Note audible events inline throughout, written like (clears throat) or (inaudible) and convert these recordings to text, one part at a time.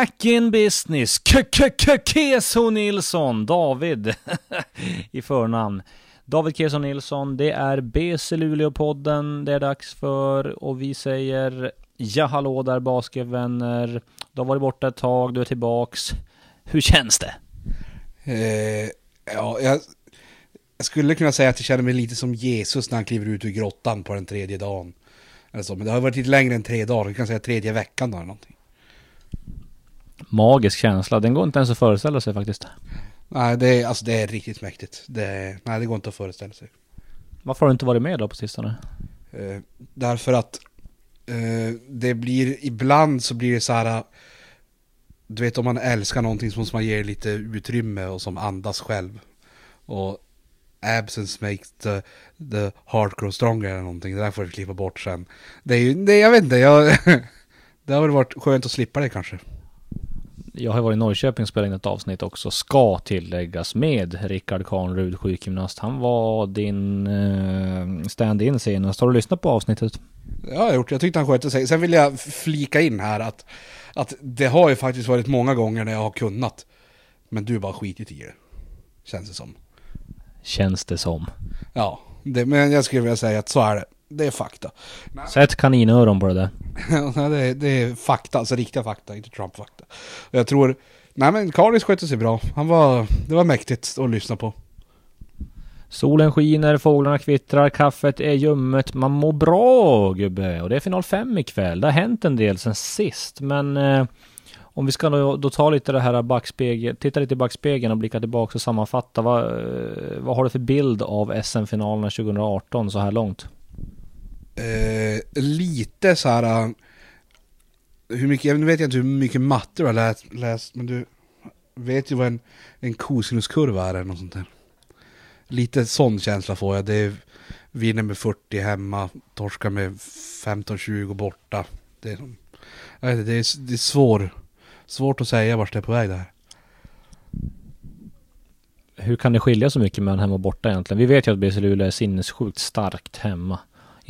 Back in business, Keso Nilsson, David (laughs) i förnamn. David Keso Nilsson, det är BC Luleå-podden det är dags för och vi säger ja hallå där basketvänner. Du har varit borta ett tag, du är tillbaks. Hur känns det? Eh, ja, jag, jag, skulle kunna säga att jag känner mig lite som Jesus när han kliver ut ur grottan på den tredje dagen. Eller så, men det har varit lite längre än tre dagar, jag kan säga tredje veckan eller någonting magisk känsla. Den går inte ens att föreställa sig faktiskt. Nej, det är, alltså, det är riktigt mäktigt. Det, nej, det går inte att föreställa sig. Varför har du inte varit med då på sistone? Eh, därför att eh, det blir, ibland så blir det så här, du vet om man älskar någonting så måste man ge lite utrymme och som andas själv. Och absence makes the, the heart grow stronger eller någonting. Det där får vi klippa bort sen. Det är ju, det, jag vet inte, jag, (laughs) det har väl varit skönt att slippa det kanske jag har varit i Norrköping och spelat in ett avsnitt också, ska tilläggas, med Rickard Karnrud, sjukgymnast. Han var din eh, stand-in senast. Har du lyssnat på avsnittet? Ja, jag har gjort. Jag tyckte han skötte sig. Sen vill jag flika in här att, att det har ju faktiskt varit många gånger när jag har kunnat. Men du bara skitit i det. Känns det som. Känns det som. Ja, det, men jag skulle vilja säga att så är det det är fakta. (laughs) Sätt kaninöron på det där. det, är, det är fakta, alltså riktiga fakta, inte Trump-fakta. Jag tror, nej men Karis skötte sig bra. Han var, det var mäktigt att lyssna på. Solen skiner, fåglarna kvittrar, kaffet är ljummet. Man mår bra gubbe. Och det är final 5 ikväll. Det har hänt en del sen sist, men eh, om vi ska då, då, ta lite det här backspegel, titta lite i backspegeln och blicka tillbaka och sammanfatta. Vad, eh, vad har du för bild av SM-finalerna 2018 så här långt? Eh, lite så här eh, hur mycket, jag vet inte hur mycket matte du har läst, läst men du vet ju vad en, en kosinuskurva är eller något sånt där. Lite sån känsla får jag. Det är vinner med 40 hemma, torskar med 15-20 borta. Det är, jag vet det är, det är svår, svårt att säga vart det är på väg det här. Hur kan det skilja så mycket mellan hemma och borta egentligen? Vi vet ju att BC Luleå är sinnessjukt starkt hemma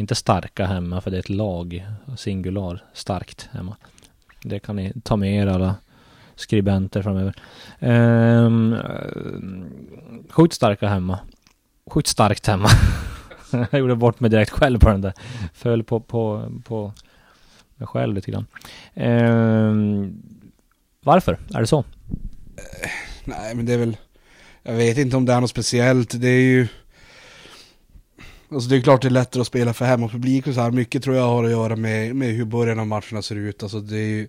inte starka hemma för det är ett lag, singular, starkt hemma. Det kan ni ta med er alla skribenter framöver. Ehm, um, sjukt starka hemma. Sjukt starkt hemma. (laughs) jag gjorde bort mig direkt själv på den där. Föll på, på, på mig själv lite grann. Um, varför är det så? Eh, nej men det är väl, jag vet inte om det är något speciellt. Det är ju Alltså det är klart det är lättare att spela för hemmapublik och så här. Mycket tror jag har att göra med, med hur början av matcherna ser ut. Alltså det är ju,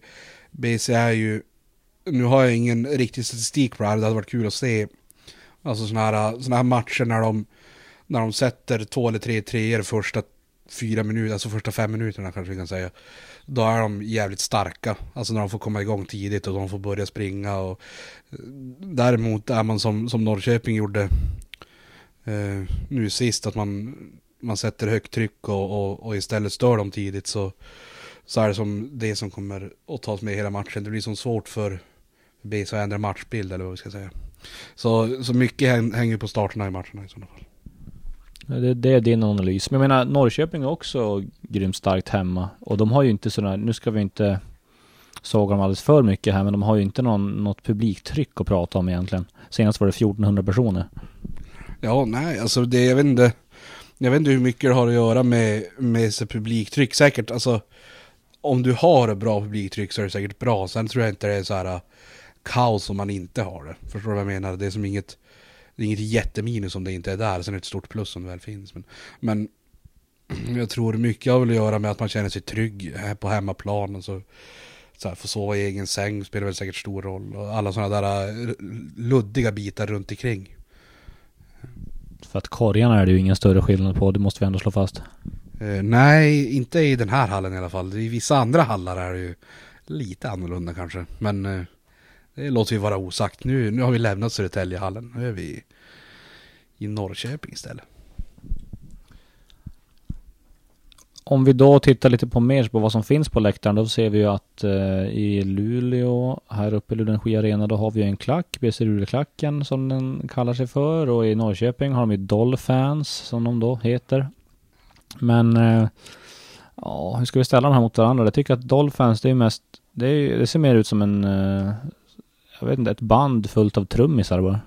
BC är ju, nu har jag ingen riktig statistik på det här, det hade varit kul att se. Alltså sådana här, såna här matcher när de, när de sätter två eller tre treor första fyra minuter, alltså första fem minuterna kanske vi kan säga. Då är de jävligt starka, alltså när de får komma igång tidigt och de får börja springa och däremot är man som, som Norrköping gjorde eh, nu sist att man, man sätter högt tryck och, och, och, istället stör dem tidigt så, så är det som det som kommer att tas med hela matchen. Det blir som svårt för BC att ändra matchbild eller vad vi ska säga. Så, så mycket hänger på starterna i matcherna i sådana fall. Det, det, är din analys. Men jag menar, Norrköping är också grymt starkt hemma. Och de har ju inte sådana, nu ska vi inte såga dem alldeles för mycket här, men de har ju inte någon, något publiktryck att prata om egentligen. Senast var det 1400 personer. Ja, nej, alltså det, jag vet inte. Jag vet inte hur mycket det har att göra med, med så publiktryck. Säkert, alltså. Om du har bra publiktryck så är det säkert bra. Sen tror jag inte det är så här äh, kaos om man inte har det. Förstår du vad jag menar? Det är som inget, det är inget jätteminus om det inte är där. Sen är det ett stort plus om det väl finns. Men, men (clears throat) jag tror mycket har väl att göra med att man känner sig trygg här på hemmaplan. Och så, så här, få sova i egen säng spelar väl säkert stor roll. Och alla sådana där äh, luddiga bitar runt omkring. För att korgarna är det ju ingen större skillnad på, det måste vi ändå slå fast. Uh, nej, inte i den här hallen i alla fall. I vissa andra hallar är det ju lite annorlunda kanske. Men uh, det låter vi vara osagt. Nu, nu har vi lämnat Södertäljehallen. Nu är vi i Norrköping istället. Om vi då tittar lite på mer på vad som finns på läktaren, då ser vi ju att eh, i Luleå, här uppe i Luleå Energi Arena, då har vi ju en klack, BC Luleå-klacken som den kallar sig för. Och i Norrköping har de ju Dolphans som de då heter. Men eh, ja, hur ska vi ställa de här mot varandra? Jag tycker att Dolphans, det är mest Det, är, det ser mer ut som en, eh, jag vet inte, ett band fullt av trummisar bara.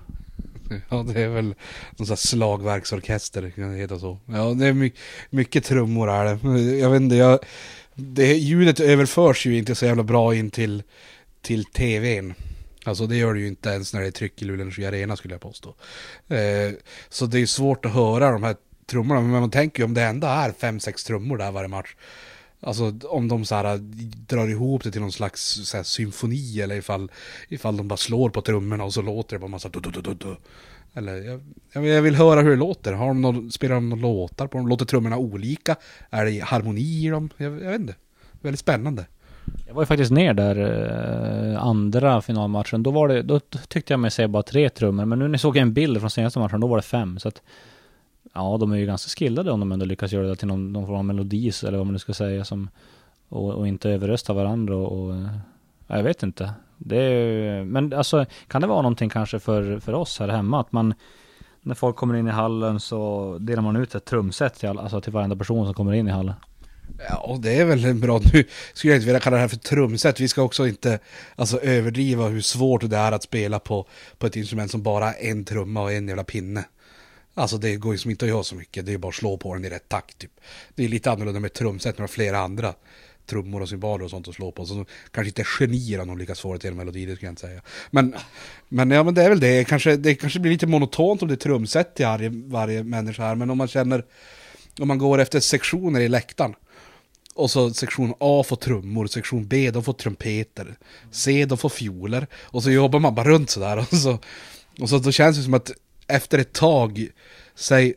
(laughs) Ja, det är väl någon sån här slagverksorkester, kan det heta så. Ja, det är my mycket trummor är det. Jag vet inte, jag, det, ljudet överförs ju inte så jävla bra in till, till tvn. Alltså det gör det ju inte ens när det är tryck i Luleå Energi Arena skulle jag påstå. Eh, så det är svårt att höra de här trummorna, men man tänker ju om det ändå är fem sex trummor där varje match. Alltså om de så här äh, drar ihop det till någon slags så här, symfoni eller ifall, ifall de bara slår på trummorna och så låter det bara massa du, du, du, du. Eller jag, jag vill höra hur det låter. Har de någon, spelar de några låtar på dem? Låter trummorna olika? Är det harmoni i dem? Jag, jag vet inte. Väldigt spännande. Jag var ju faktiskt ner där eh, andra finalmatchen. Då, var det, då tyckte jag mig se bara tre trummor. Men nu när jag såg en bild från senaste matchen, då var det fem. Så att, ja, de är ju ganska skillade om de ändå lyckas göra det till någon, någon form av melodis eller vad man nu ska säga. Som, och, och inte överrösta varandra och, och eh, jag vet inte. Det är, men alltså, kan det vara någonting kanske för, för oss här hemma? Att man, när folk kommer in i hallen så delar man ut ett trumset till, all, alltså till varenda person som kommer in i hallen. Ja, det är väl en bra... Nu skulle jag inte vilja kalla det här för trumset. Vi ska också inte alltså, överdriva hur svårt det är att spela på, på ett instrument som bara har en trumma och en jävla pinne. Alltså det går ju som inte att göra så mycket. Det är bara att slå på den i rätt takt typ. Det är lite annorlunda med trumset när har flera andra trummor och cymbaler och sånt att slå på. Så kanske inte genier om de lyckas få det till en melodi, det skulle jag inte säga. Men, men, ja, men det är väl det. Kanske, det kanske blir lite monotont om det är trumset till varje, varje människa här. Men om man känner, om man går efter sektioner i läktaren. Och så sektion A får trummor, sektion B de får trumpeter, C de får fioler. Och så jobbar man bara runt sådär. Och så, och så då känns det som att efter ett tag, säg,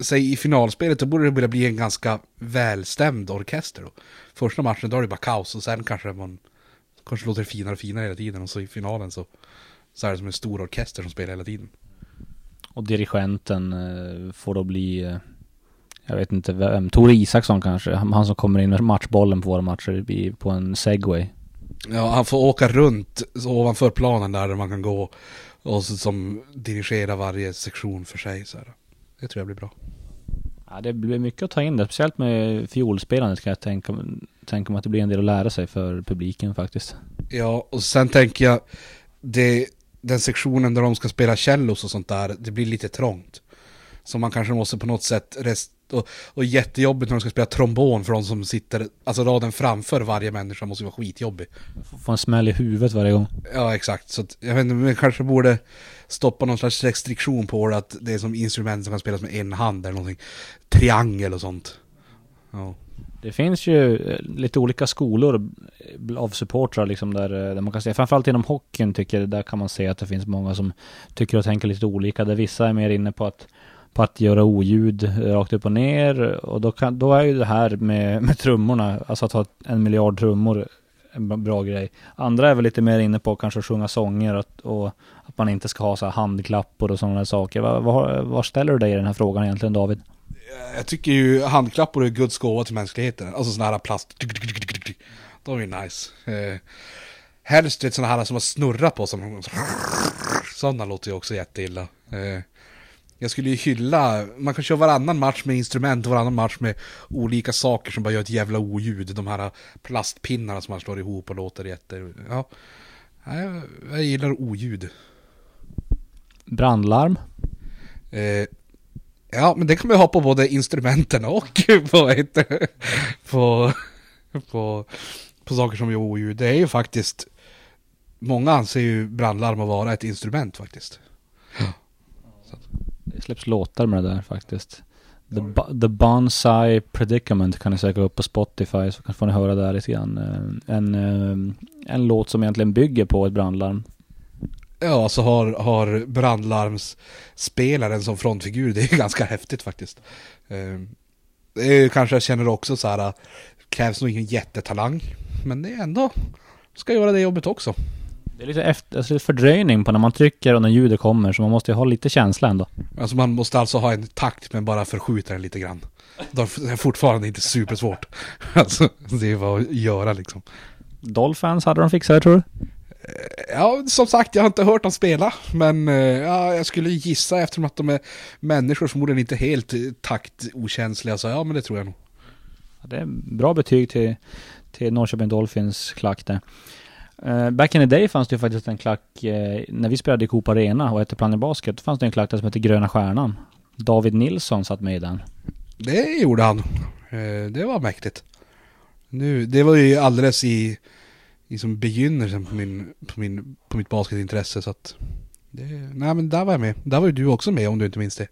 säg i finalspelet, då borde det börja bli en ganska välstämd orkester. Då. Första matchen då är det bara kaos och sen kanske man kanske låter finare och finare hela tiden. Och så i finalen så, så är det som en stor orkester som spelar hela tiden. Och dirigenten eh, får då bli eh, jag vet inte vem, Tor Isaksson kanske, han som kommer in med matchbollen på våra matcher på en segway. Ja, han får åka runt ovanför planen där, där man kan gå och så, som dirigera varje sektion för sig. Så här. Det tror jag blir bra. Ja, det blir mycket att ta in där, speciellt med fiolspelandet kan jag tänka, tänka mig att det blir en del att lära sig för publiken faktiskt. Ja, och sen tänker jag, det, den sektionen där de ska spela cellos och sånt där, det blir lite trångt. Så man kanske måste på något sätt och, och jättejobbigt när de ska spela trombon för de som sitter, alltså raden framför varje människa måste ju vara skitjobbig. Få en smäll i huvudet varje gång. Ja, exakt. Så att, jag vet inte, men kanske borde stoppa någon slags restriktion på det, att det är som instrument som kan spelas med en hand eller någonting. Triangel och sånt. Ja. Det finns ju eh, lite olika skolor av supportrar liksom där, eh, där man kan se, framförallt inom hockeyn tycker jag, där kan man se att det finns många som tycker och tänker lite olika. Där vissa är mer inne på att på att göra oljud eh, rakt upp och ner. Och då, kan, då är ju det här med, med trummorna, alltså att ha en miljard trummor, en bra grej. Andra är väl lite mer inne på kanske att sjunga sånger och, och att man inte ska ha så här handklappor och sådana saker. Var, var, var, ställer du dig i den här frågan egentligen David? Jag tycker ju handklappor är Guds gåva till mänskligheten. Alltså sådana här plast. De är nice. Eh, helst vet sådana här som man snurrar på. Som, sådana låter ju också jätteilla. Eh, jag skulle ju hylla, man kan köra varannan match med instrument och varannan match med olika saker som bara gör ett jävla oljud. De här plastpinnarna som man slår ihop och låter jätte... Ja, jag, jag gillar oljud. Brandlarm? Eh, ja, men det kan man ha på både instrumenten och (laughs) på, ett, på, på, på saker som gör oljud. Det är ju faktiskt, många anser ju brandlarm att vara ett instrument faktiskt. Det släpps låtar med det där faktiskt. The, The Bonsai Predicament kan ni söka upp på Spotify så får ni höra där lite grann. Eh, en, eh, en låt som egentligen bygger på ett brandlarm. Ja, så har, har brandlarmsspelaren som frontfigur. Det är (laughs) ganska häftigt faktiskt. Eh, det är kanske jag känner också så här, krävs nog ingen jättetalang. Men det är ändå, ska göra det jobbet också. Det är lite efter, alltså fördröjning på när man trycker och när ljudet kommer, så man måste ju ha lite känsla ändå. Alltså man måste alltså ha en takt men bara förskjuta den lite grann. Det är fortfarande inte supersvårt. (laughs) Alltså, det är vad att göra liksom. Dolphins hade de fixat tror du? Eh, ja, som sagt, jag har inte hört dem spela. Men eh, ja, jag skulle gissa eftersom att de är människor förmodligen inte helt taktokänsliga. Så ja, men det tror jag nog. det är bra betyg till, till Norrköping Dolphins klack där. Uh, back in the day fanns det ju faktiskt en klack, uh, när vi spelade i Coop Arena och hette Planet Basket, fanns det en klack där som hette Gröna Stjärnan. David Nilsson satt med i den. Det gjorde han. Uh, det var mäktigt. Nu, det var ju alldeles i, i som begynnelsen på, min, på, min, på mitt basketintresse så att det, nej men där var jag med. Där var ju du också med om du inte minns det.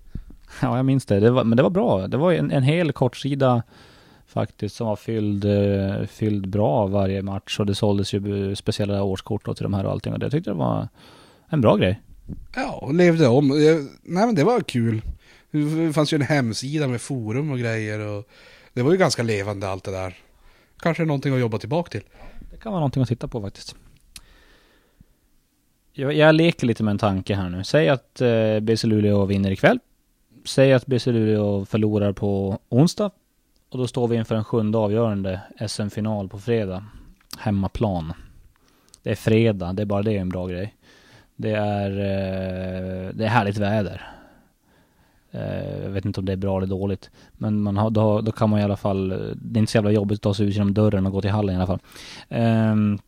Ja, jag minns det. det var, men det var bra. Det var en, en hel kortsida faktiskt som var fylld, eh, fylld bra varje match och det såldes ju speciella årskort till de här och allting och det tyckte jag var en bra grej. Ja, levde om. Nej men det var kul. Det fanns ju en hemsida med forum och grejer och det var ju ganska levande allt det där. Kanske någonting att jobba tillbaka till. Det kan vara någonting att titta på faktiskt. Jag, jag leker lite med en tanke här nu. Säg att eh, BC Luleå vinner ikväll. Säg att BC Luleå förlorar på onsdag. Och då står vi inför en sjunde avgörande SM-final på fredag. Hemmaplan. Det är fredag, det är bara det en bra grej. Det är, eh, det är härligt väder. Eh, jag vet inte om det är bra eller dåligt. Men man har, då, då kan man i alla fall, eh, det är inte så jävla jobbigt att ta sig ut genom dörren och gå till hallen i alla fall. Ehm,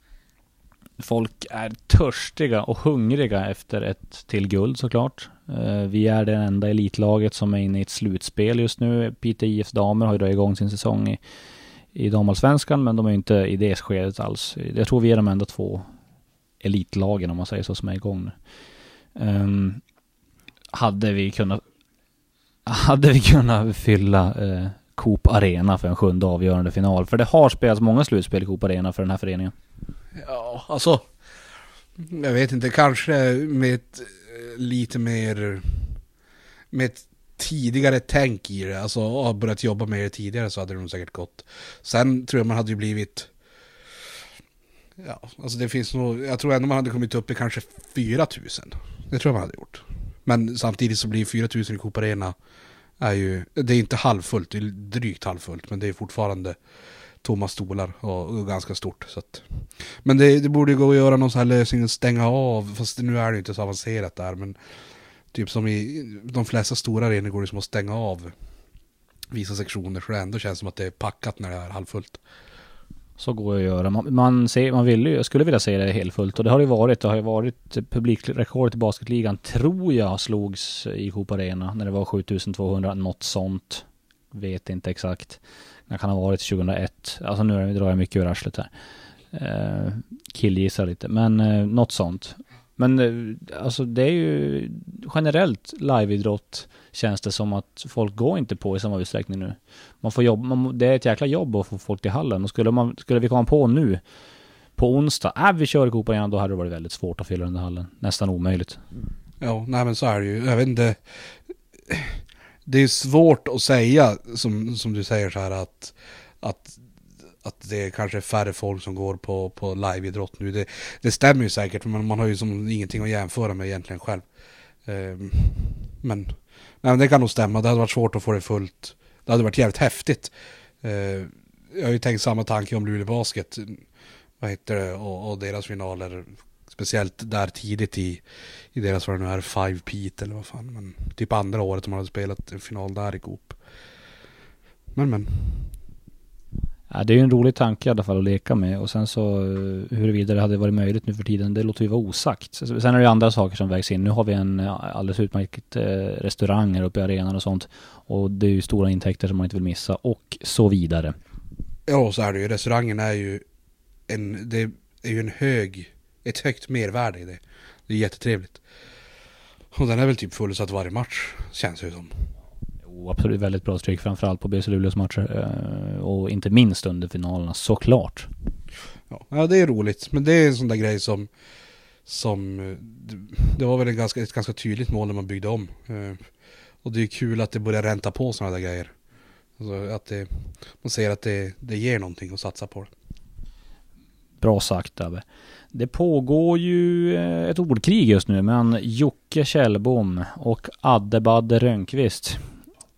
Folk är törstiga och hungriga efter ett till guld såklart. Eh, vi är det enda elitlaget som är inne i ett slutspel just nu. Piteå IFs damer har ju dragit igång sin säsong i, i damallsvenskan, men de är ju inte i det skedet alls. Jag tror vi är de enda två elitlagen om man säger så som är igång nu. Um, hade vi kunnat (laughs) hade vi kunnat fylla eh, Coop Arena för en sjunde avgörande final? För det har spelats många slutspel i Coop Arena för den här föreningen. Ja, alltså. Jag vet inte, kanske med ett eh, lite mer... Med ett tidigare tänk i det. Alltså ha börjat jobba med det tidigare så hade det nog säkert gått. Sen tror jag man hade ju blivit... Ja, alltså det finns nog... Jag tror ändå man hade kommit upp i kanske 4000. Det tror jag man hade gjort. Men samtidigt så blir 4000 i Coop Arena är ju, det är inte halvfullt, det är drygt halvfullt, men det är fortfarande tomma stolar och, och ganska stort. Så att. Men det, det borde gå att göra någon sån här lösning, stänga av, fast nu är det inte så avancerat där, men typ som i de flesta stora arenor går det som att stänga av vissa sektioner, så det ändå känns som att det är packat när det är halvfullt. Så går det att göra. Man, man, ser, man vill ju, skulle vilja se det helt fullt och det har det varit. Det har ju varit publikrekordet i basketligan tror jag slogs i Coop Arena när det var 7200, något sånt. Vet inte exakt. Jag kan ha varit 2001. Alltså nu drar jag mycket ur arslet här. Eh, killgissar lite, men eh, något sånt. Men eh, alltså det är ju generellt liveidrott känns det som att folk går inte på i samma utsträckning nu. Man får jobba, man, det är ett jäkla jobb att få folk till hallen och skulle, man, skulle vi komma på nu på onsdag, äh, vi kör Copa igen, då hade det varit väldigt svårt att fylla den där hallen. Nästan omöjligt. Ja, nej men så är det ju. Jag vet inte. Det är svårt att säga, som, som du säger så här att, att att det är kanske är färre folk som går på, på liveidrott nu. Det, det stämmer ju säkert, men man har ju som ingenting att jämföra med egentligen själv. Um, men, nej, men det kan nog stämma, det hade varit svårt att få det fullt. Det hade varit jävligt häftigt. Uh, jag har ju tänkt samma tanke om Luleå Basket, vad heter det, och, och deras finaler. Speciellt där tidigt i, i deras, vad det nu är, Five Pete eller vad fan. Men typ andra året de hade spelat en final där i Coop. Men men, Ja, det är ju en rolig tanke i alla fall att leka med och sen så eh, huruvida det hade varit möjligt nu för tiden, det låter vi vara osagt. Sen är det ju andra saker som vägs in. Nu har vi en alldeles utmärkt eh, restaurang här uppe i arenan och sånt. Och det är ju stora intäkter som man inte vill missa och så vidare. Ja, så är det ju. Restaurangen är ju en, det är ju en hög, ett högt mervärde i det. Det är jättetrevligt. Och den är väl typ fullsatt varje match, känns det som absolut väldigt bra tryck framförallt på BC Luleås matcher. Eh, och inte minst under finalerna såklart. Ja, det är roligt. Men det är en sån där grej som som det var väl en ganska, ett ganska tydligt mål när man byggde om. Eh, och det är kul att det börjar ränta på sådana där grejer. Alltså att det, man ser att det, det ger någonting att satsa på. Bra sagt Abbe. Det pågår ju eh, ett ordkrig just nu mellan Jocke Kjellbom och Adde Badde Rönnqvist.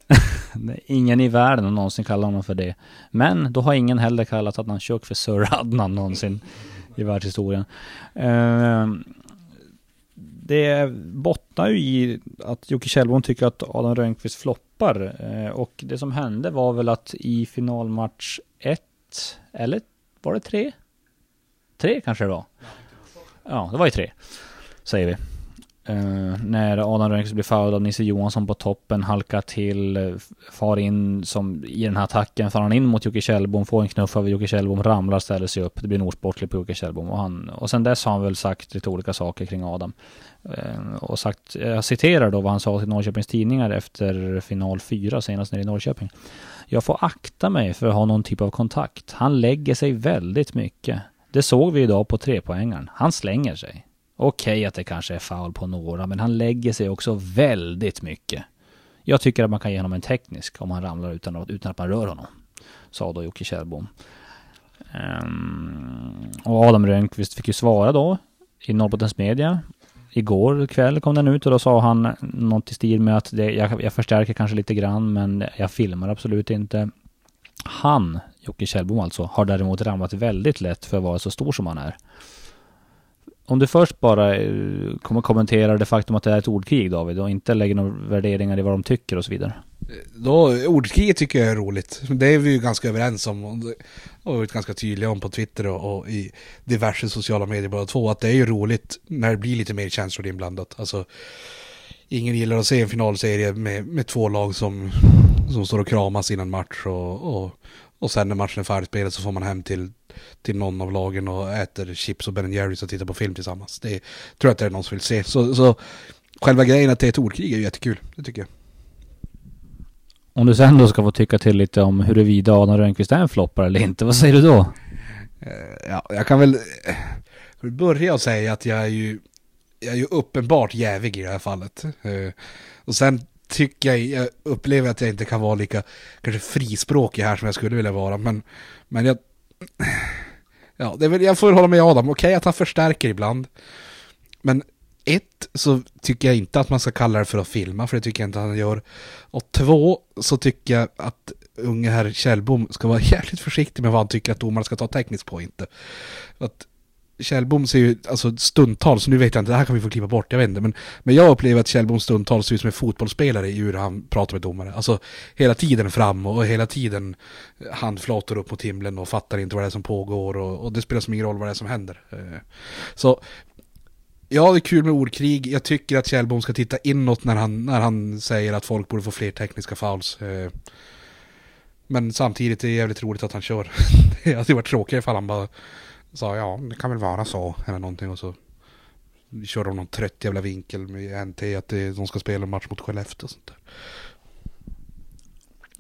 (laughs) ingen i världen har någonsin kallat honom för det. Men då har ingen heller kallat Adnan Chuk för Sir Adnan någonsin i världshistorien. Ehm, det bottnar ju i att Jocke Kjellbom tycker att Adam Rönnqvist floppar eh, och det som hände var väl att i finalmatch 1, eller var det 3? Tre kanske det var? Ja, det var ju tre. Säger vi. Uh, när Adam Rönnqvist blir fälld av Nisse Johansson på toppen, halkar till, eh, far in som i den här attacken, far han in mot Jocke Kjellbom, får en knuff över Jocke Kjellbom, ramlar, ställer sig upp. Det blir en osportlig på Jocke Kjellbom. Och, han, och sen dess har han väl sagt lite olika saker kring Adam. Uh, och sagt, jag citerar då vad han sa till Norrköpings Tidningar efter final 4 senast nere i Norrköping. Jag får akta mig för att ha någon typ av kontakt. Han lägger sig väldigt mycket. Det såg vi idag på trepoängaren. Han slänger sig. Okej okay, att det kanske är foul på några, men han lägger sig också väldigt mycket. Jag tycker att man kan ge honom en teknisk om han ramlar utan att, utan att man rör honom. Sa då Jocke Kjellbom. Um, och Adam Rönnqvist fick ju svara då i Norrbottens media. Igår kväll kom den ut och då sa han något i stil med att det, jag, jag förstärker kanske lite grann men jag filmar absolut inte. Han, Jocke Kjellbom alltså, har däremot ramlat väldigt lätt för att vara så stor som han är. Om du först bara eh, kommer kommentera det faktum att det är ett ordkrig David och inte lägger några värderingar i vad de tycker och så vidare. Då, ordkriget tycker jag är roligt. Det är vi ju ganska överens om. Och har varit ganska tydliga om på Twitter och, och, i diverse sociala medier båda två. Att det är ju roligt när det blir lite mer känslor inblandat. Alltså, ingen gillar att se en finalserie med, med två lag som, som står och kramas innan match. Och, och, och sen när matchen är färdigspelad så får man hem till till någon av lagen och äter chips och Ben Jerrys och tittar på film tillsammans. Det är, tror jag att det är någon som vill se. Så, så själva grejen att det är ett ordkrig är ju jättekul. Det tycker jag. Om du sen då ska få tycka till lite om huruvida Adam Rönnqvist är en floppare eller inte, vad säger du då? Eh, ja, jag kan väl börja och säga att jag är ju, jag är ju uppenbart jävig i det här fallet. Eh, och sen tycker jag, jag upplever att jag inte kan vara lika kanske frispråkig här som jag skulle vilja vara. Men, men jag Ja, det är väl, jag får hålla med Adam. Okej okay, att han förstärker ibland. Men ett, så tycker jag inte att man ska kalla det för att filma, för det tycker jag inte han gör. Och två, så tycker jag att unge herr Kjellbom ska vara (laughs) jävligt försiktig med vad han tycker att domaren ska ta tekniskt på inte. Att Kjellbom ser ju, alltså stundtals, nu vet jag inte, det här kan vi få klippa bort, jag vet inte, men, men jag upplever att Kjellbom stundtals ser ut som en fotbollsspelare i hur han pratar med domare. Alltså hela tiden fram och hela tiden handflator upp mot himlen och fattar inte vad det är som pågår och, och det spelar som ingen roll vad det är som händer. Eh, så Ja, det är kul med ordkrig. Jag tycker att Kjellbom ska titta inåt när han, när han säger att folk borde få fler tekniska fouls. Eh, men samtidigt är det jävligt roligt att han kör. (laughs) det hade varit tråkigt ifall han bara sa ja, det kan väl vara så eller någonting och så kör de någon trött jävla vinkel med NT att de ska spela en match mot Skellefteå och sånt där.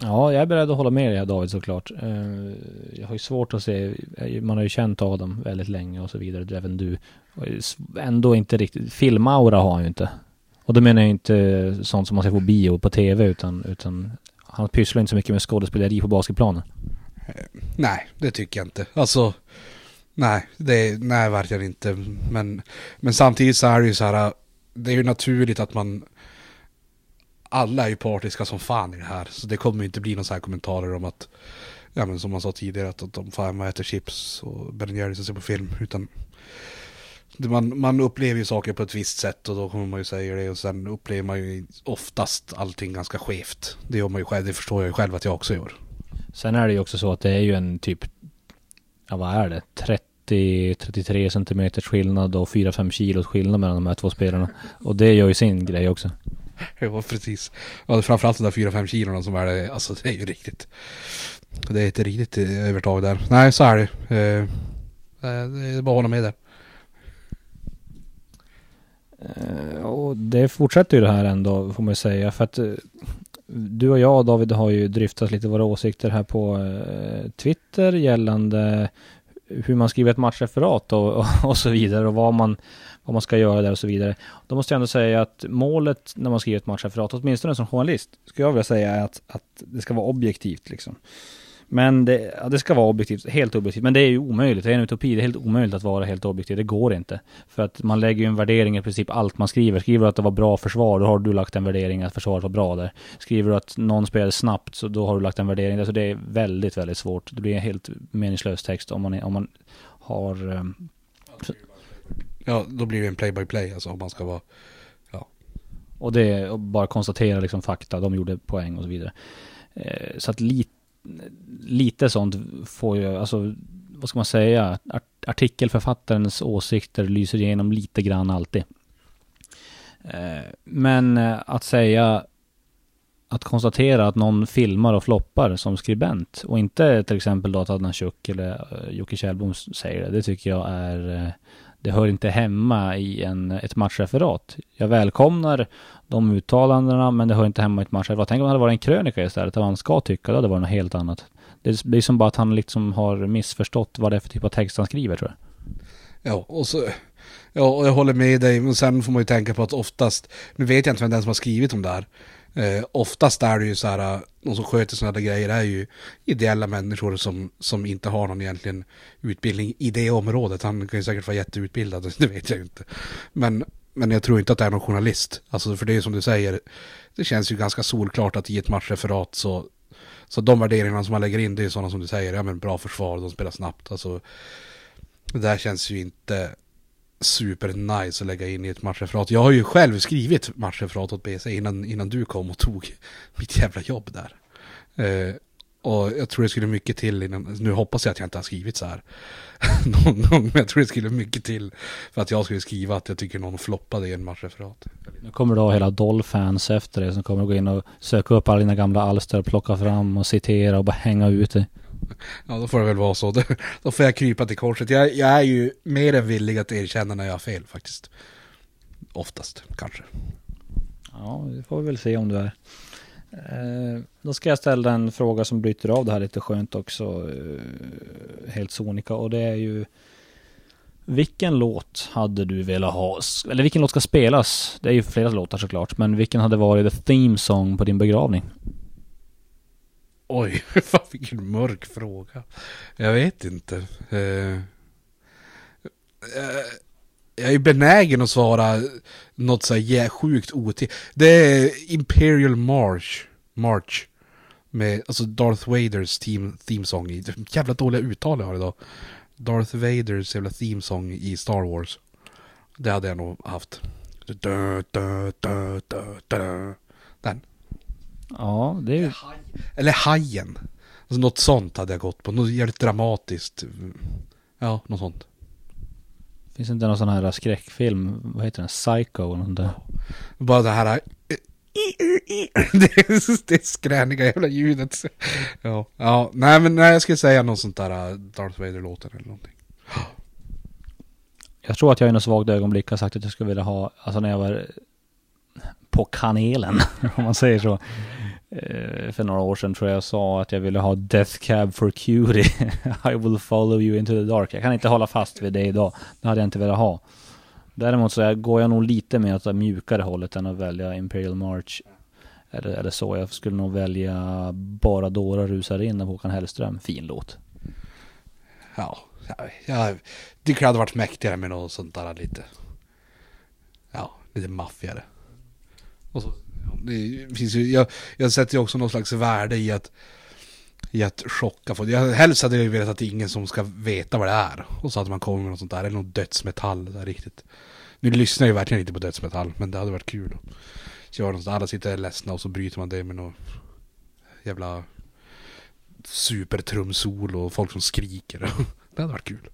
Ja, jag är beredd att hålla med dig David såklart. Eh, jag har ju svårt att se, man har ju känt Adam väldigt länge och så vidare, även du. Ändå inte riktigt, filmaura har han ju inte. Och då menar jag inte sånt som man ser på bio på tv utan, utan han pysslar inte så mycket med skådespeleri på basketplanen. Eh, nej, det tycker jag inte. Alltså, Nej, det, nej verkligen inte. Men, men samtidigt så är det ju så här, det är ju naturligt att man, alla är ju partiska som fan i det här. Så det kommer ju inte bli någon så här kommentarer om att, ja men som man sa tidigare, att, att de fan äter chips och Ben Jerrys och ser på film. Utan man, man upplever ju saker på ett visst sätt och då kommer man ju säga det och sen upplever man ju oftast allting ganska skevt. Det gör man ju själv, det förstår jag ju själv att jag också gör. Sen är det ju också så att det är ju en typ ja vad är det, 30-33 centimeters skillnad och 4-5 kilos skillnad mellan de här två spelarna. Och det gör ju sin grej också. (laughs) Ja, precis. Ja, framförallt de där 4-5 kilona som är det, alltså det är ju riktigt. Det är ett riktigt övertag där. Nej, så är det. Eh, det är bara att hålla med där. Eh, och det fortsätter ju det här ändå, får man ju säga. För att eh, du och jag David har ju dryftat lite våra åsikter här på eh, Twitter gällande hur man skriver ett matchreferat och, och, (laughs) och, så vidare och vad man, vad man ska göra där och så vidare. Då måste jag ändå säga att målet när man skriver ett matchreferat, åtminstone som journalist, skulle jag vilja säga är att, att det ska vara objektivt liksom. Men det, ja, det ska vara objektivt, helt objektivt. Men det är ju omöjligt, det är en utopi. Det är helt omöjligt att vara helt objektiv. Det går inte. För att man lägger ju en värdering i princip allt man skriver. Skriver du att det var bra försvar, då har du lagt en värdering att försvaret var bra där. Skriver du att någon spelade snabbt, så då har du lagt en värdering där. Så det är väldigt, väldigt svårt. Det blir en helt meningslös text om man, om man har... Um, ja, då blir det en play-by-play, alltså om man ska vara Och det är bara konstatera liksom fakta, de gjorde poäng och så vidare. Eh, så att li, lite sånt får ju, alltså vad ska man säga, artikelförfattarens åsikter lyser igenom lite grann alltid. Eh, men eh, att säga att konstatera att någon filmar och floppar som skribent och inte till exempel då att Adnan Chuk eller eh, Jocke Kjellbom säger det. Det tycker jag är det hör inte hemma i en, ett matchreferat. Jag välkomnar de uttalandena men det hör inte hemma i ett matchreferat. Tänk om det hade varit en krönika istället, vad han ska tycka, Det hade varit något helt annat. Det blir som bara att han liksom har missförstått vad det är för typ av text han skriver tror jag. Ja, och så... Ja, och jag håller med dig, men sen får man ju tänka på att oftast, nu vet jag inte vem den som har skrivit om det här, Eh, oftast är det ju så här, eh, de som sköter sådana där grejer är ju ideella människor som, som inte har någon egentligen utbildning i det området. Han kan ju säkert vara jätteutbildad, (laughs) det vet jag ju inte. Men, men jag tror inte att det är någon journalist. Alltså för det är som du säger, det känns ju ganska solklart att i ett matchreferat så, så de värderingarna som man lägger in det är sådana som du säger, ja men bra försvar, de spelar snabbt. Alltså, det där känns ju inte Supernice att lägga in i ett matchreferat. Jag har ju själv skrivit matchreferat åt BC innan, innan du kom och tog (laughs) mitt jävla jobb där. Eh, och jag tror det skulle mycket till innan, nu hoppas jag att jag inte har skrivit så här (laughs) någon gång, men jag tror det skulle mycket till för att jag skulle skriva att jag tycker någon floppade i en matchreferat. Nu kommer du ha hela Doll-fans efter dig som kommer gå in och söka upp alla dina gamla alster, plocka fram och citera och bara hänga ut dig. Ja, då får det väl vara så. (laughs) Då får jag krypa till korset. Jag, jag är ju mer än villig att erkänna när jag har fel faktiskt. Oftast, kanske. Ja, det får vi väl se om du är. Eh, då ska jag ställa en fråga som bryter av det här lite skönt också. Eh, helt sonika. Och det är ju vilken låt hade du velat ha? Eller vilken låt ska spelas? Det är ju flera låtar såklart. Men vilken hade varit the theme song på din begravning? Oj, (laughs) fan vilken mörk fråga. Jag vet inte. Uh, jag är benägen att svara något så här sjukt otill. Det är Imperial March. March. Med alltså Darth Vaders team, theme song i. Jävla dåliga uttal jag har idag. Darth Vaders jävla theme song i Star Wars. Det hade jag nog haft. Den. Ja, det är ju... Eller Hajen. Alltså något sånt hade jag gått på. Något jävligt dramatiskt. Ja, något sånt. Finns inte någon sån här skräckfilm? Vad heter den? Psycho eller något där? Bara det här... det, det skräniga jävla ljudet. Ja, ja, nej men nej, jag skulle säga något sånt där uh, Darth Vader-låten eller någonting. Jag tror att jag i något svagt ögonblick har sagt att jag skulle vilja ha, alltså när jag var på kanelen, (laughs) om man säger så. Eh, för några år sedan tror jag jag sa att jag ville ha Death Cab for Cutie. (laughs) I will follow you into the dark. Jag kan inte hålla fast vid det idag. Det hade jag inte velat ha. Däremot så går jag nog lite mer åt det mjukare hållet än att välja Imperial March. Eller, eller så. Jag skulle nog välja Bara Dora rusar in av Håkan Hellström. Fin låt. Ja, jag tycker det hade varit mäktigare med något sånt där lite. Ja, lite maffigare. Och så det finns ju, jag, jag sätter ju också någon slags värde i att i att chocka folk. Jag, helst hade jag velat att det är ingen som ska veta vad det är. Och så att man kommer med något sånt där, eller något dödsmetall där riktigt. Nu lyssnar jag ju verkligen inte på dödsmetall, men det hade varit kul. Köra något alla sitter ledsna och så bryter man det med något jävla supertrumsol och folk som skriker. (laughs) det hade varit kul.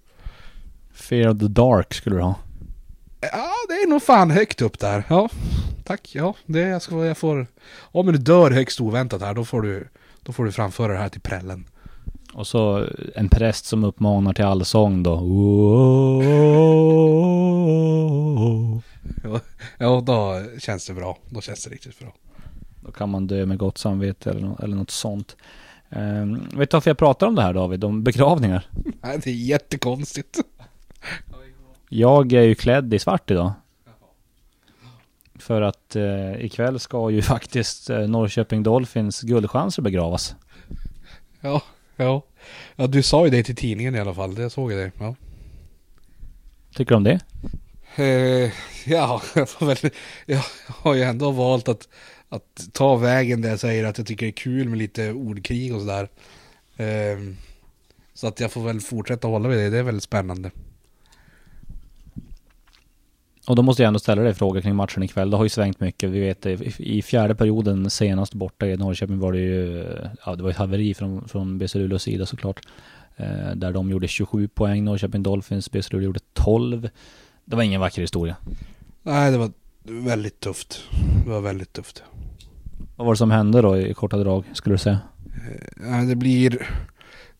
Fear of the Dark skulle du ha. Ja, det är nog fan högt upp där. Ja, tack. Ja, det jag ska, jag får... Om du dör högst oväntat här, då får du, då får du framföra det här till prällen. Och så en präst som uppmanar till allsång då. Ja, ja, då känns det bra. Då känns det riktigt bra. Då kan man dö med gott samvete eller, något, eller något sånt. Um, vet du varför jag pratar om det här David? Om begravningar? (laughs) Nej, det är jättekonstigt. Jag är ju klädd i svart idag. För att eh, ikväll ska ju (laughs) faktiskt eh, Norrköping Dolphins guldchanser begravas. Ja, ja. Ja, du sa ju det till tidningen i alla fall. Det såg jag det. Ja. Tycker du om det? Eh, ja, (laughs) jag, får väl, jag har ju ändå valt att, att ta vägen där jag säger att jag tycker det är kul med lite ordkrig och sådär. Eh, så att jag får väl fortsätta hålla vid det. Det är väldigt spännande. Och då måste jag ändå ställa dig frågor kring matchen ikväll. Det har ju svängt mycket. Vi vet i fjärde perioden senast borta i Norrköping var det ju, ja det var ett haveri från, från BC Luleås sida såklart. Eh, där de gjorde 27 poäng, Norrköping Dolphins, BC Luleå gjorde 12. Det var ingen vacker historia. Nej, det var väldigt tufft. Det var väldigt tufft. Vad var det som hände då i korta drag, skulle du säga? Eh, det blir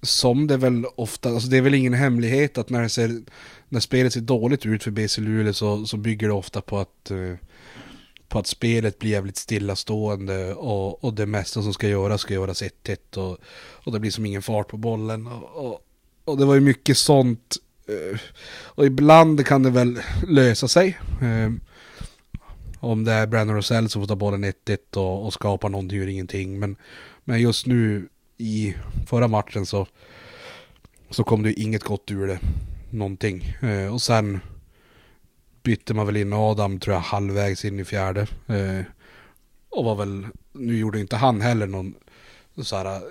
som det väl ofta, alltså det är väl ingen hemlighet att när, det ser, när spelet ser dåligt ut för BC Luleå så, så bygger det ofta på att, eh, på att spelet blir jävligt stillastående och, och det mesta som ska göras ska göras 1-1 och, och det blir som ingen fart på bollen. Och, och, och det var ju mycket sånt. Eh, och ibland kan det väl lösa sig. Eh, om det är Brandon Rosell som får ta bollen 1-1 och, och skapa någonting ur ingenting. Men, men just nu i förra matchen så, så kom det inget gott ur det. Någonting. Eh, och sen bytte man väl in Adam tror jag halvvägs in i fjärde. Eh, och var väl, nu gjorde inte han heller någon så här eh,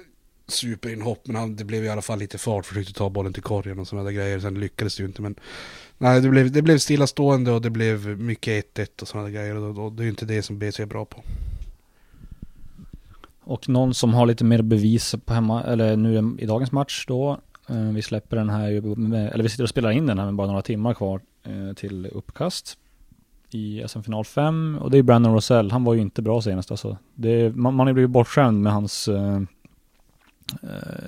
superinhopp, men han, det blev i alla fall lite fart, försökte ta bollen till korgen och sådana där grejer, sen lyckades det ju inte. Men nej, det blev, det blev stillastående och det blev mycket 1-1 och sådana där grejer, och, och det är ju inte det som BC är bra på. Och någon som har lite mer bevis på hemma, eller nu i dagens match då. Eh, vi släpper den här, eh, eller vi sitter och spelar in den här med bara några timmar kvar eh, till uppkast i SM-final 5. Och det är Brandon Rosell, han var ju inte bra senast alltså. Det, man, man har blivit bortskämd med hans,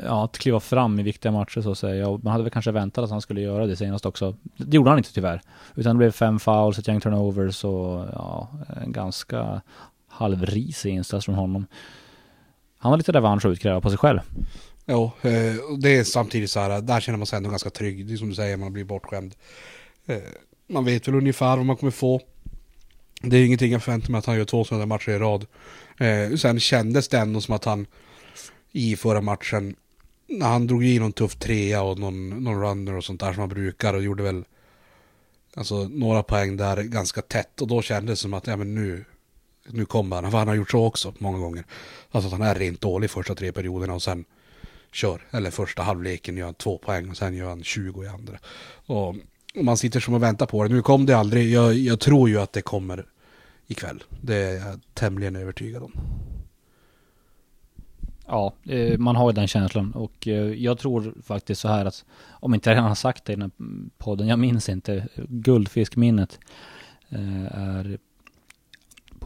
ja, att kliva fram i viktiga matcher så att säga. Och man hade väl kanske väntat att han skulle göra det senast också. Det gjorde han inte tyvärr. Utan det blev fem fouls, ett gäng turnovers och ja, en ganska halvrisig insats från honom. Han har lite revansch att utkräva på sig själv. Jo, eh, det är samtidigt så här, där känner man sig ändå ganska trygg. Det är som du säger, man blir bortskämd. Eh, man vet väl ungefär vad man kommer få. Det är ingenting jag förväntar mig att han gör två sådana matcher i rad. Eh, sen kändes det ändå som att han i förra matchen, när han drog i någon tuff trea och någon, någon runner och sånt där som han brukar och gjorde väl alltså några poäng där ganska tätt och då kändes det som att ja men nu, nu kommer han, för han har gjort så också många gånger. Alltså att han är rent dålig första tre perioderna och sen kör, eller första halvleken gör han två poäng och sen gör han 20 i andra. Och man sitter som och väntar på det. Nu kom det aldrig, jag, jag tror ju att det kommer ikväll. Det är jag tämligen övertygad om. Ja, eh, man har ju den känslan och eh, jag tror faktiskt så här att om inte jag redan har sagt det i den här podden, jag minns inte, guldfiskminnet eh, är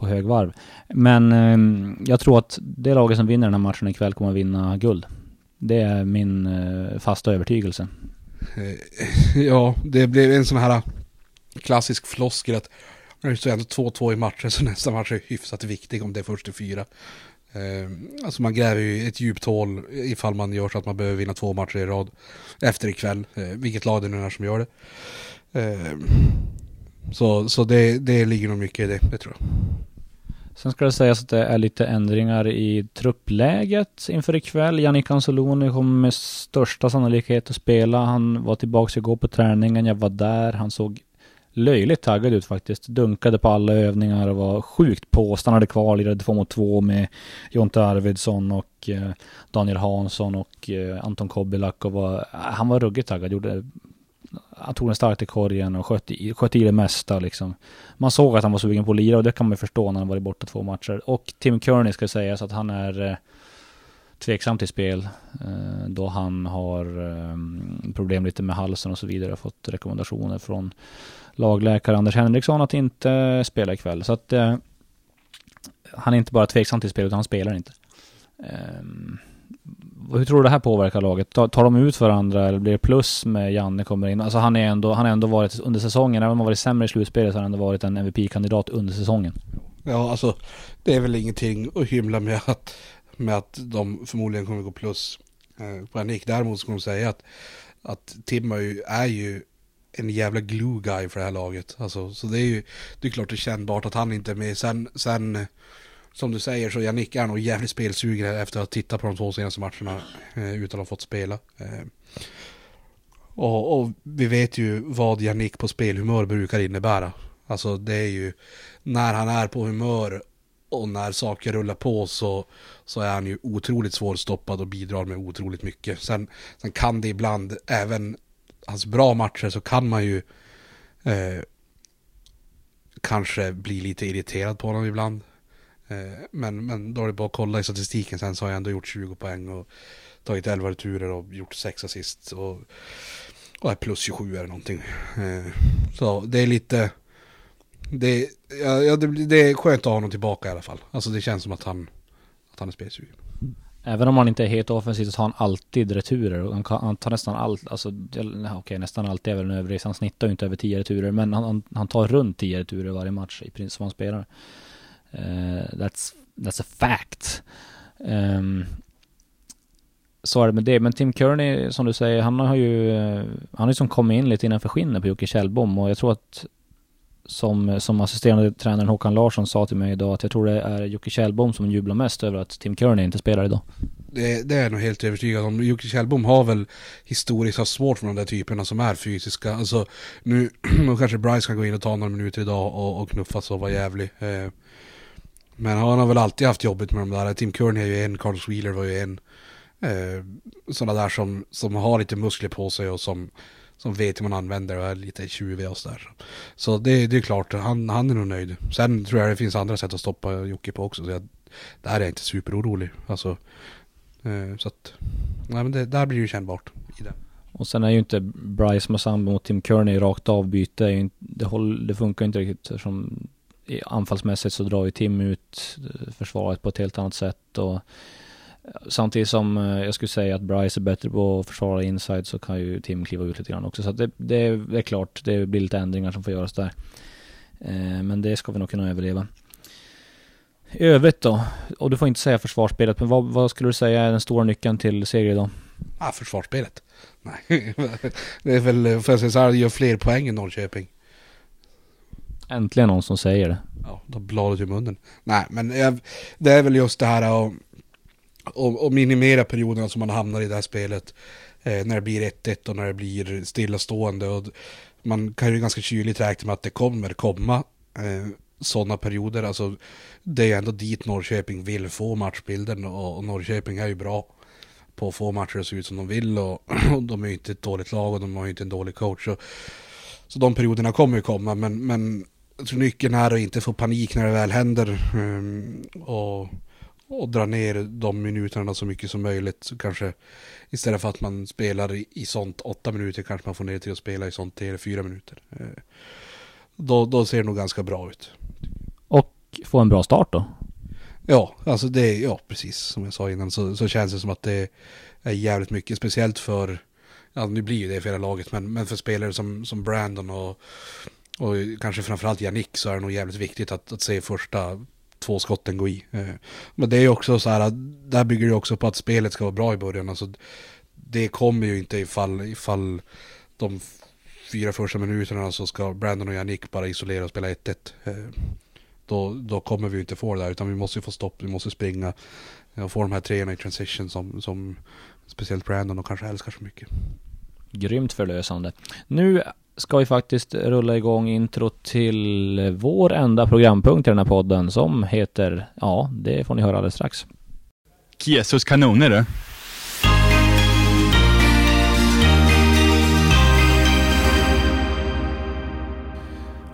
på högvarv. Men eh, jag tror att det laget som vinner den här matchen ikväll kommer att vinna guld. Det är min eh, fasta övertygelse. Eh, (laughs) ja, det blev en sån här klassisk floskel att det står ändå 2-2 i matchen så nästa match är hyfsat viktig om det är först till fyra. Eh, alltså man gräver ju ett djupt hål ifall man gör så att man behöver vinna två matcher i rad efter ikväll. Eh, vilket lag det nu är som gör det. Eh, så så det, det ligger nog mycket i det, det tror jag. Sen ska det sägas att det är lite ändringar i truppläget inför ikväll. Jannik Anzuluni kommer med största sannolikhet att spela. Han var tillbaka igår på träningen. Jag var där. Han såg löjligt taggad ut faktiskt. Dunkade på alla övningar och var sjukt på. Stannade kvar, lirade två mot två med Jonte Arvidsson och eh, Daniel Hansson och eh, Anton Kobilak och var, han var ruggigt taggad. Gjorde han tog den starkt i korgen och sköt i, sköt i det mesta liksom. Man såg att han var sugen på att lira och det kan man förstå när han varit borta två matcher. Och Tim Kearney ska sägas att han är eh, tveksam till spel. Eh, då han har eh, problem lite med halsen och så vidare. Har fått rekommendationer från lagläkare Anders Henriksson att inte spela ikväll. Så att eh, han är inte bara tveksam till spel utan han spelar inte. Ehm, hur tror du det här påverkar laget? Tar, tar de ut varandra eller blir det plus med Janne kommer in? Alltså han är ändå, han har ändå varit under säsongen, även om han varit sämre i slutspelet så har han ändå varit en MVP-kandidat under säsongen. Ja, alltså det är väl ingenting att hymla med att, med att de förmodligen kommer gå plus eh, på Nick. Däremot ska de säga att, att Tim är ju, är ju en jävla glue guy för det här laget. Alltså, så det är ju, det är klart det är kännbart att han inte är med. Sen, sen som du säger så Jannik är nog jävligt spelsugen efter att ha tittat på de två senaste matcherna eh, utan att ha fått spela. Eh, och, och, vi vet ju vad Jannik på spelhumör brukar innebära. Alltså det är ju när han är på humör och när saker rullar på så, så är han ju otroligt svårstoppad och bidrar med otroligt mycket. Sen, sen kan det ibland, även hans bra matcher så kan man ju eh, kanske bli lite irriterad på honom ibland. Eh, men, men då är det bara att kolla i statistiken sen så har jag ändå gjort 20 poäng och tagit 11 returer och gjort 6 assist och, och är plus 27 eller någonting. Eh, så det är lite, det, ja, ja, det, det är skönt att ha honom tillbaka i alla fall. Alltså det känns som att han, att han är spelsugen. Även om han inte är helt offensiv så tar han alltid returer. Och han, kan, han tar nästan allt, alltså okej okay, nästan alltid är väl en överdrift. Han snittar ju inte över 10 returer. Men han, han tar runt 10 returer varje match i princip som han spelar. Uh, that's, that's a fact. Um, så är det med det. Men Tim Kearney, som du säger, han har ju, eh, han har ju som kommit in lite innanför skinnet på Jocke Kjellbom och jag tror att som, som assisterande tränaren Håkan Larsson sa till mig idag att jag tror det är Jocke Kjellbom som jublar mest över att Tim Kearney inte spelar idag. Det, det är jag nog helt övertygad om. Jocke Kjellbom har väl historiskt haft svårt för de där typerna som är fysiska. Alltså nu, (clears throat) nu kanske Bryce kan gå in och ta några minuter idag och, och knuffas och vara jävlig. Eh, men han har väl alltid haft jobbigt med de där. Tim Kearney är ju en, Carlos Wheeler var ju en. Eh, sådana där som, som har lite muskler på sig och som, som vet hur man använder och är lite tjuviga och sådär. Så det, det är klart, han, han är nog nöjd. Sen tror jag det finns andra sätt att stoppa Jocke på också. Så jag, där är jag inte superorolig. Alltså, eh, så att, nej men det, där blir det kännbart i det. Och sen är ju inte Bryce Massambo mot Tim Kearney rakt av byte. Det, håll, det funkar inte riktigt eftersom anfallsmässigt så drar ju Tim ut eh, försvaret på ett helt annat sätt. Och eh, Samtidigt som eh, jag skulle säga att Bryce är bättre på att försvara inside så kan ju Tim kliva ut lite grann också. Så det, det, det, är klart, det blir lite ändringar som får göras där. Men det ska vi nog kunna överleva. I övrigt då, och du får inte säga försvarsspelet, men vad, vad skulle du säga är den stora nyckeln till serie då? Ah, försvarsspelet. Nej, (laughs) det är väl, får jag säga så här, gör fler poäng än Norrköping. Äntligen någon som säger det. Ja, då bladet i munnen. Nej, men jag, det är väl just det här att att, minimera perioderna som man hamnar i det här spelet. Eh, när det blir 1-1 och när det blir stillastående. Och man kan ju ganska kyligt räkna med att det kommer komma eh, sådana perioder. Alltså, det är ändå dit Norrköping vill få matchbilden och, och Norrköping är ju bra på att få matcher att se ut som de vill och, (clears throat) och de är ju inte ett dåligt lag och de har ju inte en dålig coach. Så, så de perioderna kommer ju komma men, men jag tror nyckeln är att inte få panik när det väl händer. Um, och och dra ner de minuterna så mycket som möjligt. Så kanske istället för att man spelar i, i sånt åtta minuter kanske man får ner till att spela i sånt tre fyra minuter. Eh, då, då ser det nog ganska bra ut. Och få en bra start då? Ja, alltså det, ja precis som jag sa innan så, så känns det som att det är jävligt mycket, speciellt för, ja nu blir ju det för hela laget, men, men för spelare som, som Brandon och, och kanske framförallt Yannick så är det nog jävligt viktigt att, att se första två skotten gå i. Eh, men det är ju också så här, där bygger det också på att spelet ska vara bra i början. Alltså, det kommer ju inte ifall, ifall de fyra första minuterna så ska Brandon och Yannick bara isolera och spela 1-1. Eh, då, då kommer vi ju inte få det där, utan vi måste ju få stopp, vi måste springa och få de här treorna i transition som, som speciellt Brandon och kanske älskar så mycket. Grymt förlösande. Nu ska vi faktiskt rulla igång intro till vår enda programpunkt i den här podden som heter, ja, det får ni höra alldeles strax. Jesus kanoner du.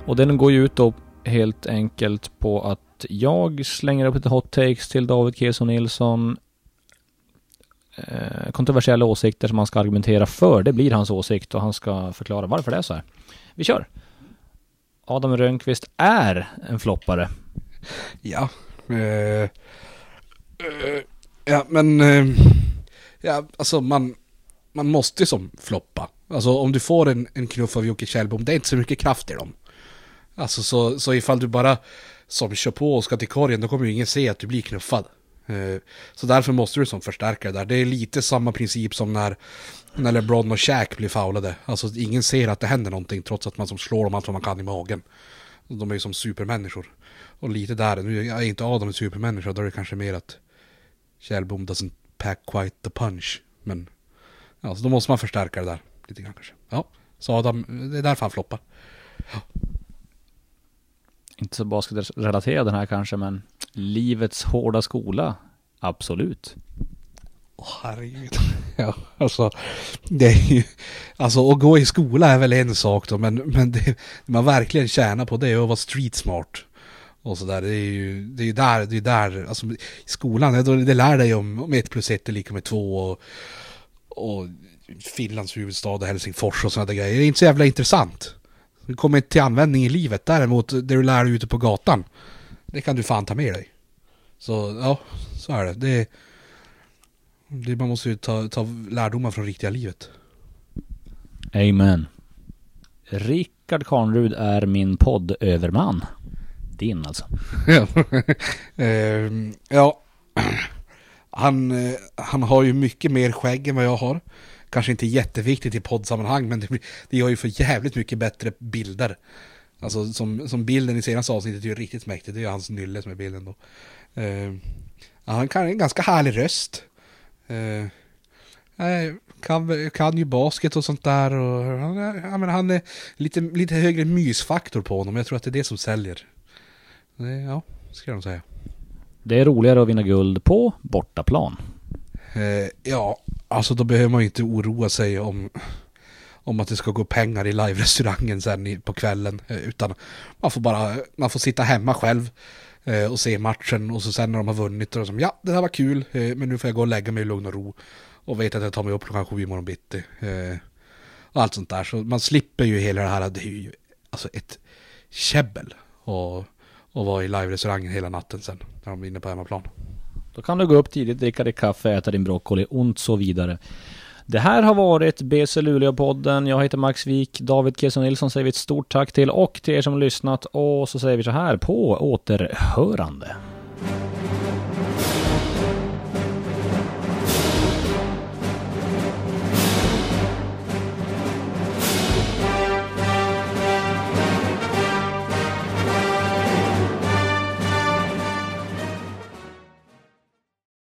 Och den går ju ut då helt enkelt på att jag slänger upp lite hot takes till David Keso Nilsson eh, kontroversiella åsikter som han ska argumentera för. Det blir hans åsikt och han ska förklara varför det är så här. Vi kör! Adam Rönnqvist är en floppare. Ja. Uh, uh, ja, men... Uh, ja, alltså man... Man måste ju som floppa. Alltså om du får en, en knuff av Jocke Kjellbom, det är inte så mycket kraft i dem. Alltså så, så ifall du bara som kör på och ska till korgen, då kommer ju ingen se att du blir knuffad. Eh, så därför måste du som förstärkare där. Det är lite samma princip som när, när LeBron och Shaq blir foulade. Alltså ingen ser att det händer någonting trots att man som slår dem allt vad man kan i magen. De är ju som supermänniskor. Och lite där, nu är inte Adam en supermänniska, då är det kanske mer att Kjellbom doesn't pack quite the punch. Men ja, så då måste man förstärka det där lite grann kanske. Ja, så Adam, det är därför han floppar. Ja. Inte så basketrelaterad den här kanske, men livets hårda skola. Absolut. Åh oh, herregud. (laughs) Ja, alltså det är ju, alltså att gå i skola är väl en sak då, men, men det man verkligen tjänar på det är att vara street smart. Och sådär, det är ju, det är där, det är där, alltså i skolan, det, det lär dig om, om ett plus ett är lika med två och, och Finlands huvudstad och Helsingfors och sådana där grejer. Det är inte så jävla intressant. Det kommer inte till användning i livet, däremot det du lär dig ute på gatan, det kan du fan ta med dig. Så ja, så är det. det, det man måste ju ta, ta lärdomar från riktiga livet. Amen. Rickard Karnrud är min poddöverman. Din alltså. (laughs) Ehm, ja. Han, eh, han har ju mycket mer skägg än vad jag har. Kanske inte jätteviktigt i poddsammanhang men det, det gör ju för jävligt mycket bättre bilder. Alltså som, som bilden i senaste avsnittet är ju riktigt mäktigt. Det är ju hans nylle som är bilden då. Ja, han kan en ganska härlig röst. Eh, kan, kan ju basket och sånt där. Och, ja, men han är lite, lite högre mysfaktor på honom. Jag tror att det är det som säljer. Ja, ska jag nog säga. Det är roligare att vinna guld på bortaplan. Eh, ja, alltså då behöver man ju inte oroa sig om, om att det ska gå pengar i live-restaurangen sen på kvällen. Eh, utan man får bara, man får sitta hemma själv eh, och se matchen och så sen när de har vunnit då är det som ja, det här var kul, eh, men nu får jag gå och lägga mig i lugn och ro. Och vet att jag tar mig upp klockan sju imorgon bitti. Och allt sånt där. Så man slipper ju hela det här, det är ju alltså ett käbbel. Och, och vara i live-restaurangen hela natten sen, när de är inne på hemmaplan. Då kan du gå upp tidigt, dricka ditt kaffe, äta din broccoli och så vidare. Det här har varit BC Luleå-podden. Jag heter Max Wik. David Kesson Nilsson säger vi ett stort tack till och till er som har lyssnat. Och så säger vi så här på återhörande.